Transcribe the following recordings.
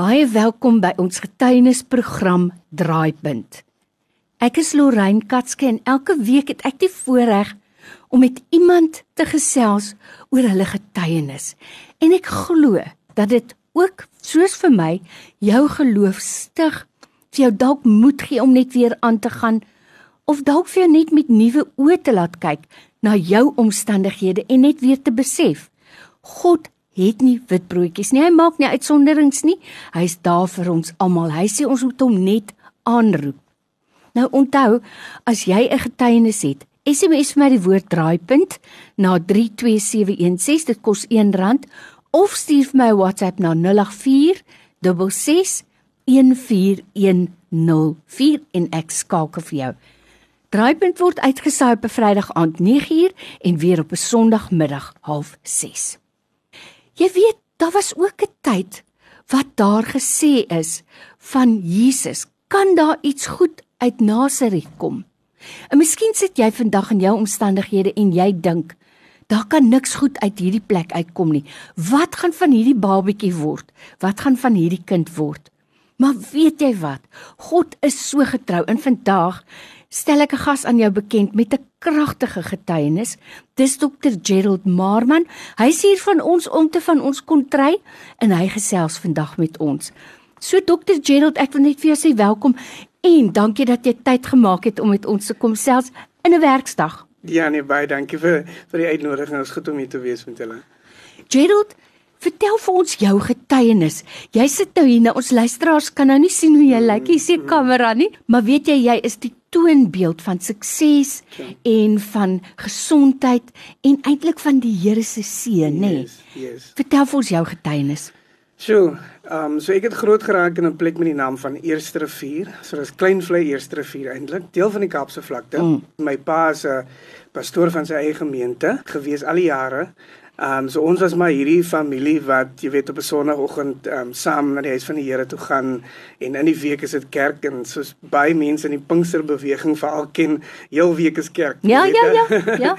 Baie welkom by ons getuienisprogram Draaipunt. Ek is Lorraine Katske en elke week het ek die voorreg om met iemand te gesels oor hulle getuienis. En ek glo dat dit ook soos vir my jou geloof stig, vir jou dalk moed gee om net weer aan te gaan of dalk vir jou net met nuwe oë te laat kyk na jou omstandighede en net weer te besef God het nie witbroodjies nie. Hy maak nie uitsonderings nie. Hy's daar vir ons almal. Hy sê ons moet hom net aanroep. Nou onthou, as jy 'n getuienis het, SMS vir my die woord draaipunt na 32716. Dit kos R1 of stuur vir my 'n WhatsApp na 084 66 1410 en ek skakel vir jou. Draaipunt word uitgesaai op 'n Vrydag aand 9uur en weer op 'n Sondagmiddag 06:30. Jy weet, daar was ook 'n tyd wat daar gesê is van Jesus, kan daar iets goed uit Nasaret kom? En miskien sit jy vandag in jou omstandighede en jy dink, daar kan niks goed uit hierdie plek uitkom nie. Wat gaan van hierdie babatjie word? Wat gaan van hierdie kind word? Maar weet jy wat? God is so getrou en vandag stel ek 'n gas aan jou bekend met 'n kragtige getuienis. Dis Dr. Gerald Marman. Hy's hier van ons om te van ons kontry en hy gesels vandag met ons. So Dr. Gerald, ek wil net vir jou sê welkom en dankie dat jy tyd gemaak het om met ons te kom selfs in 'n werksdag. Ja nee, baie dankie vir vir die uitnodiging. Dit is goed om hier te wees met julle. Gerald, vertel vir ons jou getuienis. Jy sit nou hier, nou ons luisteraars kan nou nie sien hoe jy lyk, jy sien kamera nie, maar weet jy jy is die toonbeeld van sukses ja. en van gesondheid en eintlik van die Here se seën, nê? Yes, yes. Vertel vir ons jou getuienis. So, ehm um, so ek het groot geraak in 'n plek met die naam van Eerste Rivier. So dis Kleinvlei Eerste Rivier eintlik, deel van die Kaapse vlakte. Mm. My pa is 'n pastoor van sy eie gemeente gewees al die jare. Ehm um, so ons was maar hierdie familie wat jy weet op 'n sonoggend ehm um, saam na die huis van die Here toe gaan en in die week is dit kerk en soos baie mense in die Pinksterbeweging veral ken, heel week is kerk. Ja, ja, ja, ja.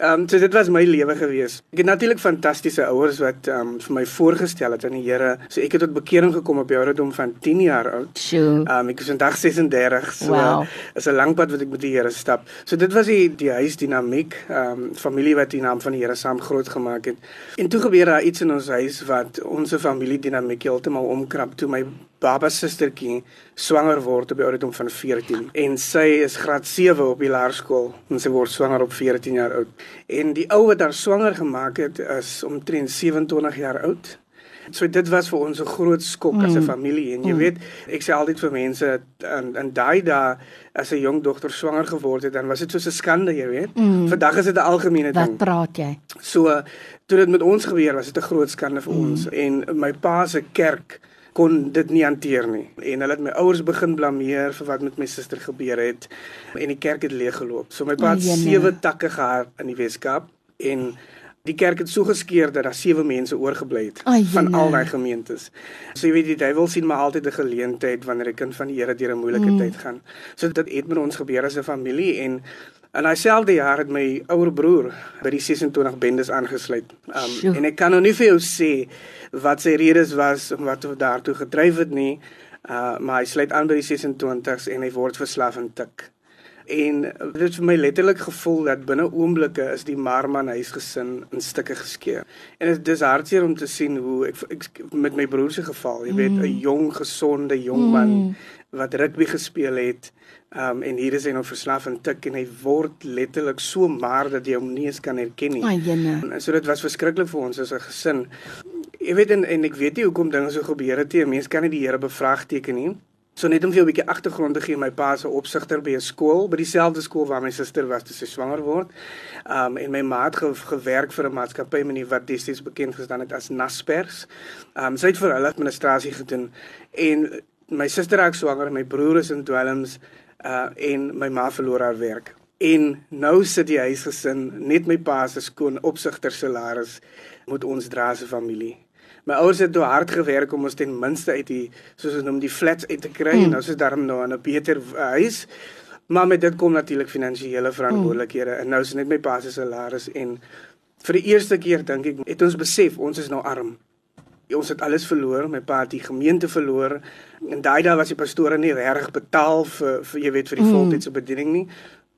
Ehm um, so dit was my lewe gewees. Ek het natuurlik fantastiese ouers wat ehm um, vir my voorgestel het aan die Here. So ek het tot bekering gekom op die ouderdom van 10 jaar oud. Ehm um, ek is vandag 36. So wow. is 'n lang pad wat ek met die Here stap. So dit was die die huisdinamiek, ehm um, familie wat die naam van die Here saam groot gemaak het. En toe gebeur daar iets in ons huis wat ons familiedinamiek heeltemal omkrap toe my baba sustertjie swanger word op die ouderdom van 14 en sy is graad 7 op die laerskool en sy word swanger op 14 jaar oud. En die ou wat haar swanger gemaak het is omtrent 27 jaar oud. So dit was vir ons 'n groot skok mm. as 'n familie en jy mm. weet, ek sê altyd vir mense in in daai dae as 'n jong dogter swanger geword het, dan was dit so 'n skande, jy weet. Mm. Vandag is dit 'n algemene ding. Wat praat jy? So toe dit met ons gebeur was dit 'n groot skande vir mm. ons en my pa se kerk kon dit nie hanteer nie. En hulle het my ouers begin blameer vir wat met my suster gebeur het en die kerk het leeggeloop. So my pa het sewe takke gehad in die Weskaap en die kerk het so geskeur dat daar sewe mense oorgebly het van al daai gemeentes. So jy weet die duiwel sien maar altyd 'n geleentheid wanneer 'n kind van die Here deur 'n moeilike mm. tyd gaan. So dit het met ons gebeur as 'n familie en In dieselfde jaar het my ouer broer by die 26 bendes aangesluit. Um, en ek kan nou nie vir jou sê wat sy redes was om wat tot daartoe gedryf het nie. Uh maar hy sluit aan by die 26s en hy word verslaaf aan tik. En dit het vir my letterlik gevoel dat binne oomblikke is die Marman huisgesin in stukke geskeur. En dit is hartseer om te sien hoe ek, ek met my broer se geval, jy weet, 'n mm. jong gesonde jong man mm. wat rugby gespeel het. Um en hier is hy nou verslaaf aan tik en hy word letterlik so maar dat jy hom nie eens kan herken nie. Ai, so dit was verskriklik vir ons as 'n gesin. Jy weet en, en ek weet nie hoekom dinge so gebeur het nie. Mense kan nie die Here bevraagteken nie. So net om vir jou 'n bietjie agtergrond te gee, my pa se opsigter by 'n skool, by dieselfde skool waar my suster was toe sy swanger word. Um en my ma het ge gewerk vir 'n maatskappy menie wat destyds bekend gestaan het as Naspers. Um sy het vir hulle administrasie gedoen en my suster raak swanger, my broer is in dwelms uh en my ma verloor haar werk. En nou sit die huisgesin net my pa se skoon opsigter salaris moet ons dra as 'n familie. My ouers het toe hard gewerk om ons ten minste uit die soos ons noem die flats uit te kry mm. en nou is daarom nou 'n beter huis. Maar met dit kom natuurlik finansiële verantwoordelikhede mm. en nou is net my pa se salaris en vir die eerste keer dink ek het ons besef ons is nou arm. Ons het alles verloor, my pa het die gemeente verloor. En daai dae was die pastore nie regtig betaal vir vir jy weet vir die mm. voltydse bediening nie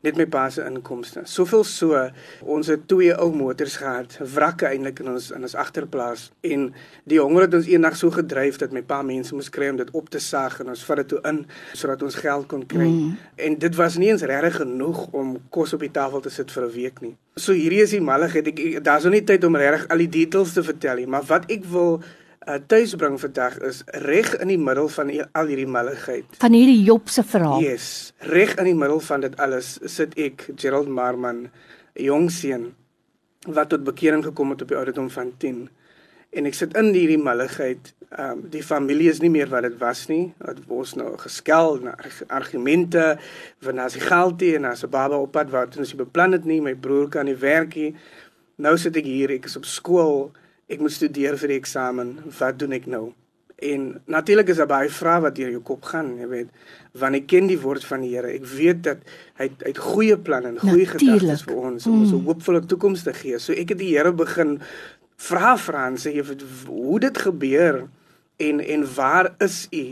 net my pa se inkomste. Soveel so, ons het twee ou motors gehad, wrakke eintlik in ons in ons agterplaas en die honger het ons eendag so gedryf dat my pa mense moes kry om dit op te sag en ons vat dit toe in sodat ons geld kon kry. Mm. En dit was nie eens regtig genoeg om kos op die tafel te sit vir 'n week nie. So hierdie is die malligheid. Ek, ek daar's nog nie tyd om regtig al die details te vertel nie, maar wat ek wil uh, tuisbring vandag is reg in die middel van al hierdie malligheid. Van hierdie Job se verhaal. Yes, reg in die middel van dit alles sit ek Gerald Marman, 'n jong seun wat tot bekering gekom het op die ouderdom van 10. En ek sit in hierdie malligheid. Ehm um, die familie is nie meer wat dit was nie. Dit was nou geskel na argumente van as die geld te en as 'n baba op pad wat ons beplan het nie, my broer kan nie werk nie. Nou sit ek hier, ek is op skool ek moet studeer vir die eksamen. Wat doen ek nou? En natuurlik is daar baie vrae wat deur jou kop gaan, jy weet, want ek ken die woord van die Here. Ek weet dat hy hy het goeie planne en goeie gedagtes vir ons om mm. ons 'n hoopvolle toekoms te gee. So ek het die Here begin vra vra en sê hoe dit gebeur en en waar is u?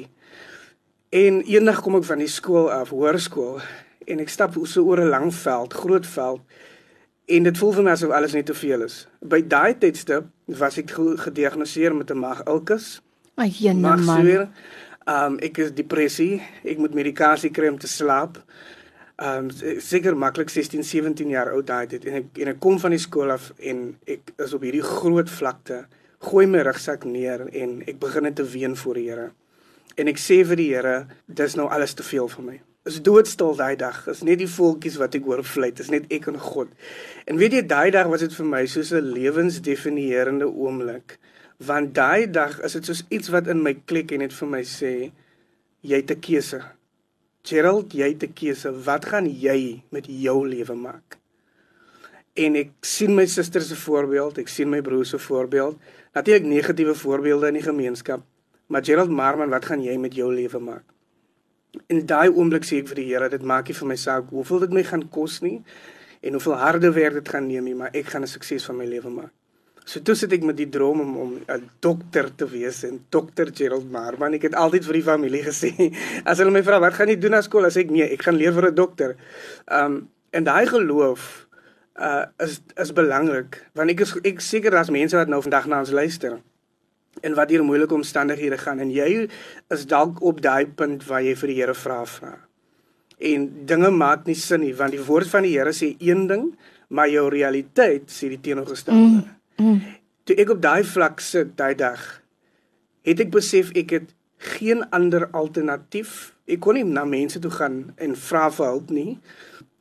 En eendag kom ek van die skool af, hoërskool, en ek stap so oor 'n lang veld, groot veld en dit voel vir my asof alles net te veel is. By daai tydstip was ek gediagnoseer met 'n mag-ulkus. Ag jene man. Ehm um, ek is depressie, ek moet medikasie kry om te slaap. Ehm um, seker maklik 16, 17 jaar oud daai tyd en ek en ek kom van die skool af en ek is op hierdie groot vlakte, gooi my rugsak neer en ek begin net te ween voor die Here. En ek sê vir die Here, dis nou alles te veel vir my is doodstil daai dag. Is net die voeltjies wat ek hoor fluit. Is net ek en God. En weet jy daai dag was dit vir my soos 'n lewensdefinierende oomblik. Want daai dag is dit soos iets wat in my klik en net vir my sê jy het 'n keuse. Gerald, jy het 'n keuse. Wat gaan jy met jou lewe maak? En ek sien my suster se voorbeeld, ek sien my broer se voorbeeld. Natuurlik negatiewe voorbeelde in die gemeenskap. Maar Gerald Marman, wat gaan jy met jou lewe maak? In daai oomblik sê ek vir die Here, dit maak nie vir my saak hoeveel dit my gaan kos nie en hoeveel harde werk dit gaan neem nie, maar ek gaan 'n sukses van my lewe maak. So toe sit ek met die droom om om 'n dokter te wees en dokter Gerald Marman. Ek het altyd vir die familie gesê, as hulle my vra wat gaan jy doen na skool, as ek nee, ek gaan leer vir 'n dokter. Um en daai geloof uh is is belangrik want ek is ek seker daar's mense wat nou vandag na ons luister en wat hier moeilike omstandighede gaan en jy is dalk op daai punt waar jy vir die Here vra vra. En dinge maak nie sin nie want die woord van die Here sê een ding, maar jou realiteit sê die teenoorgestelde. Mm, mm. Toe ek op daai vlak sit daai dag, het ek besef ek het geen ander alternatief. Ek kon nie na mense toe gaan en vra vir hulp nie.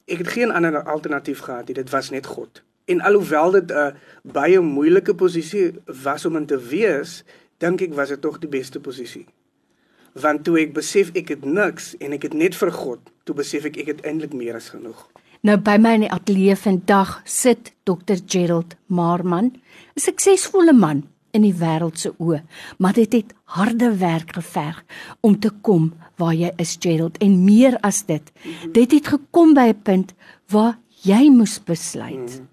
Ek het geen ander alternatief gehad nie. Dit was net God. En alhoewel dit 'n baie moeilike posisie was om in te wees, dink ek was dit tog die beste posisie. Want toe ek besef ek het niks en ek het net vir God, toe besef ek ek het eintlik meer as genoeg. Nou by my in die ateljee vandag sit Dr Gerald Marman, 'n suksesvolle man in die wêreld se oë, maar dit het harde werk geverg om te kom waar jy is Gerald en meer as dit. Dit het gekom by 'n punt waar jy moes besluit. Mm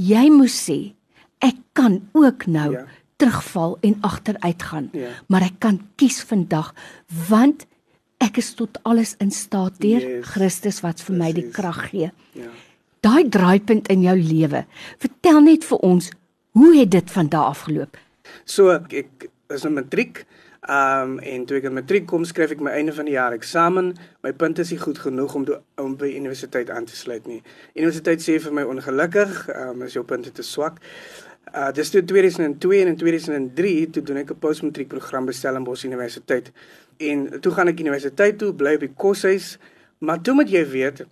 jy moes sê ek kan ook nou ja. terugval en agteruit gaan ja. maar ek kan kies vandag want ek is tot alles in staat deur yes. Christus wat vir Precies. my die krag gee ja daai draaipunt in jou lewe vertel net vir ons hoe het dit van daardie afgeloop so ek, ek is 'n matriek Um en toe ek in matriek kom, skryf ek my einde van die jaar eksamen. My punte is nie goed genoeg om om by universiteit aan te sluit nie. Universiteit sê vir my ongelukkig, um is jou punte te swak. Uh dis toe 2002 en in 2003 toe doen ek 'n postmatriek program by Stellenbosch Universiteit. En toe gaan ek universiteit toe, bly op die koshuis, maar toe moet jy weet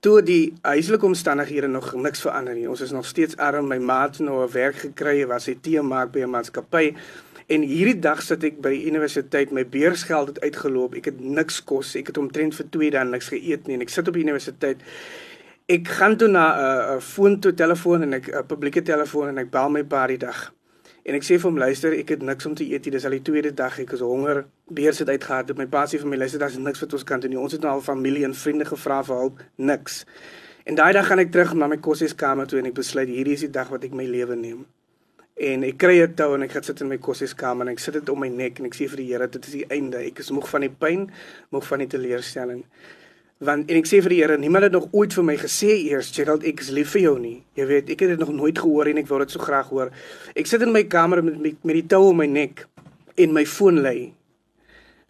toe die huislike omstandighede nog niks verander nie. Ons is nog steeds arm. My maat het nou 'n werk gekry, was hy tee maak by 'n maatskappy. En hierdie dag sit ek by die universiteit, my beursgeld het uitgeloop. Ek het niks kos. Ek het omtrent vir 2 dae niks geëet nie en ek sit op die universiteit. Ek gaan toe na 'n uh, 'n foon toe telefoon en ek 'n uh, publieke telefoon en ek bel my pa die dag. En ek sê vir hom luister, ek het niks om te eet nie. Dis al die tweede dag ek is honger. Beurs het uitgehard. My pa sê vir my luister, daar's niks wat ons kan doen nie. Ons het nou al familie en vriende gevra vir hulp. Niks. En daai dag gaan ek terug na my koshuiskamer toe en ek besluit hierdie is die dag wat ek my lewe neem En ek kry 'n tou en ek gaan sit in my kossieskamer en ek sit dit om my nek en ek sê vir die Here dit is die einde. Ek is moeg van die pyn, moeg van die teleurstelling. Want en ek sê vir die Here, niemand het nog ooit vir my gesê eers Gerald ek is lief vir jou nie. Jy weet, ek het dit nog nooit gehoor en ek wou dit so graag hoor. Ek sit in my kamer met met, met die tou om my nek en my foon lê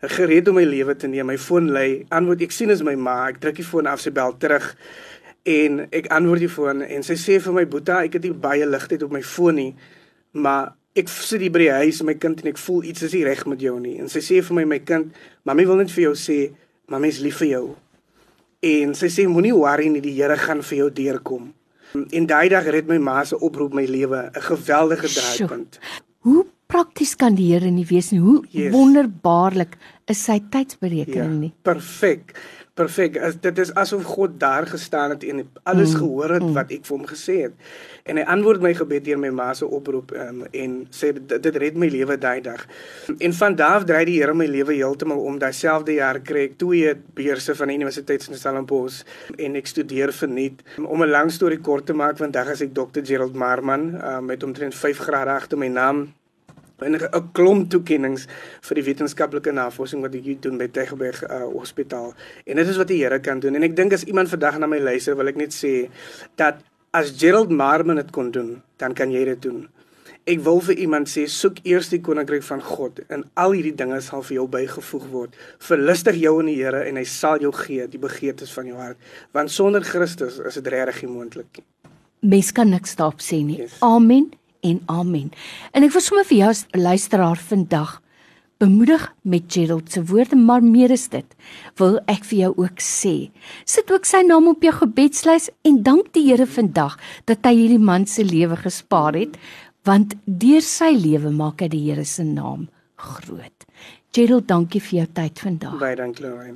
gereed om my lewe te neem. My foon lê. Antwoord ek sien is my ma. Ek druk die foon af, sy bel terug en ek antwoord die foon en sy sê vir my boeta, ek het nie baie ligtheid op my foon nie, maar ek sit hier by die huis met my kind en ek voel iets is nie reg met jou nie. En sy sê vir my my kind, mami wil net vir jou sê, mami is lief vir jou. En sy sê moenie worry nie, die Here gaan vir jou deurkom. En daai dag red my ma se oproep my lewe, 'n geweldige draaipunt. Hoe prakties kan die Here nie wees nie. Hoe Yes. wonderbaarlik is sy tydsberekening nie. Perfek. Perfek. Dit is asof God daar gestaan het en alles mm, gehoor het mm. wat ek vir hom gesê het. En hy antwoord my gebed deur my ma se oproep um, en sê dit, dit red my lewe daai dag. En van daar af draai die Here my lewe heeltemal om. Daai selfde jaar kry ek twee beurse van die Universiteit van Stellenbosch en ek studeer verniet. Om 'n lang storie kort te maak, vandag is ek Dr. Gerald Marman uh, met omtrent 5 grade agter my naam en 'n klomp toekenninge vir die wetenskaplike navorsing wat ek hier doen by Tygerberg uh, Hospitaal. En dit is wat die Here kan doen. En ek dink as iemand vandag na my luister, wil ek net sê dat as Gerald Marman dit kon doen, dan kan jy dit doen. Ek wil vir iemand sê, soek eers die koninkryk van God en al hierdie dinge sal vir jou bygevoeg word. Verlustig jou in die Here en hy sal jou gee die begeertes van jou hart, want sonder Christus is dit regtig nie moontlik nie. Mens kan niks daarop sê nie. Yes. Amen en amen. En ek wil sommer vir jou as luisteraar vandag bemoedig met Gerald se woorde, maar meer is dit. Wil ek vir jou ook sê, sit ook sy naam op jou gebedslys en dank die Here vandag dat hy hierdie man se lewe gespaar het, want deur sy lewe maak hy die Here se naam groot. Gerald, dankie vir jou tyd vandag. Baie dankie, Lorraine.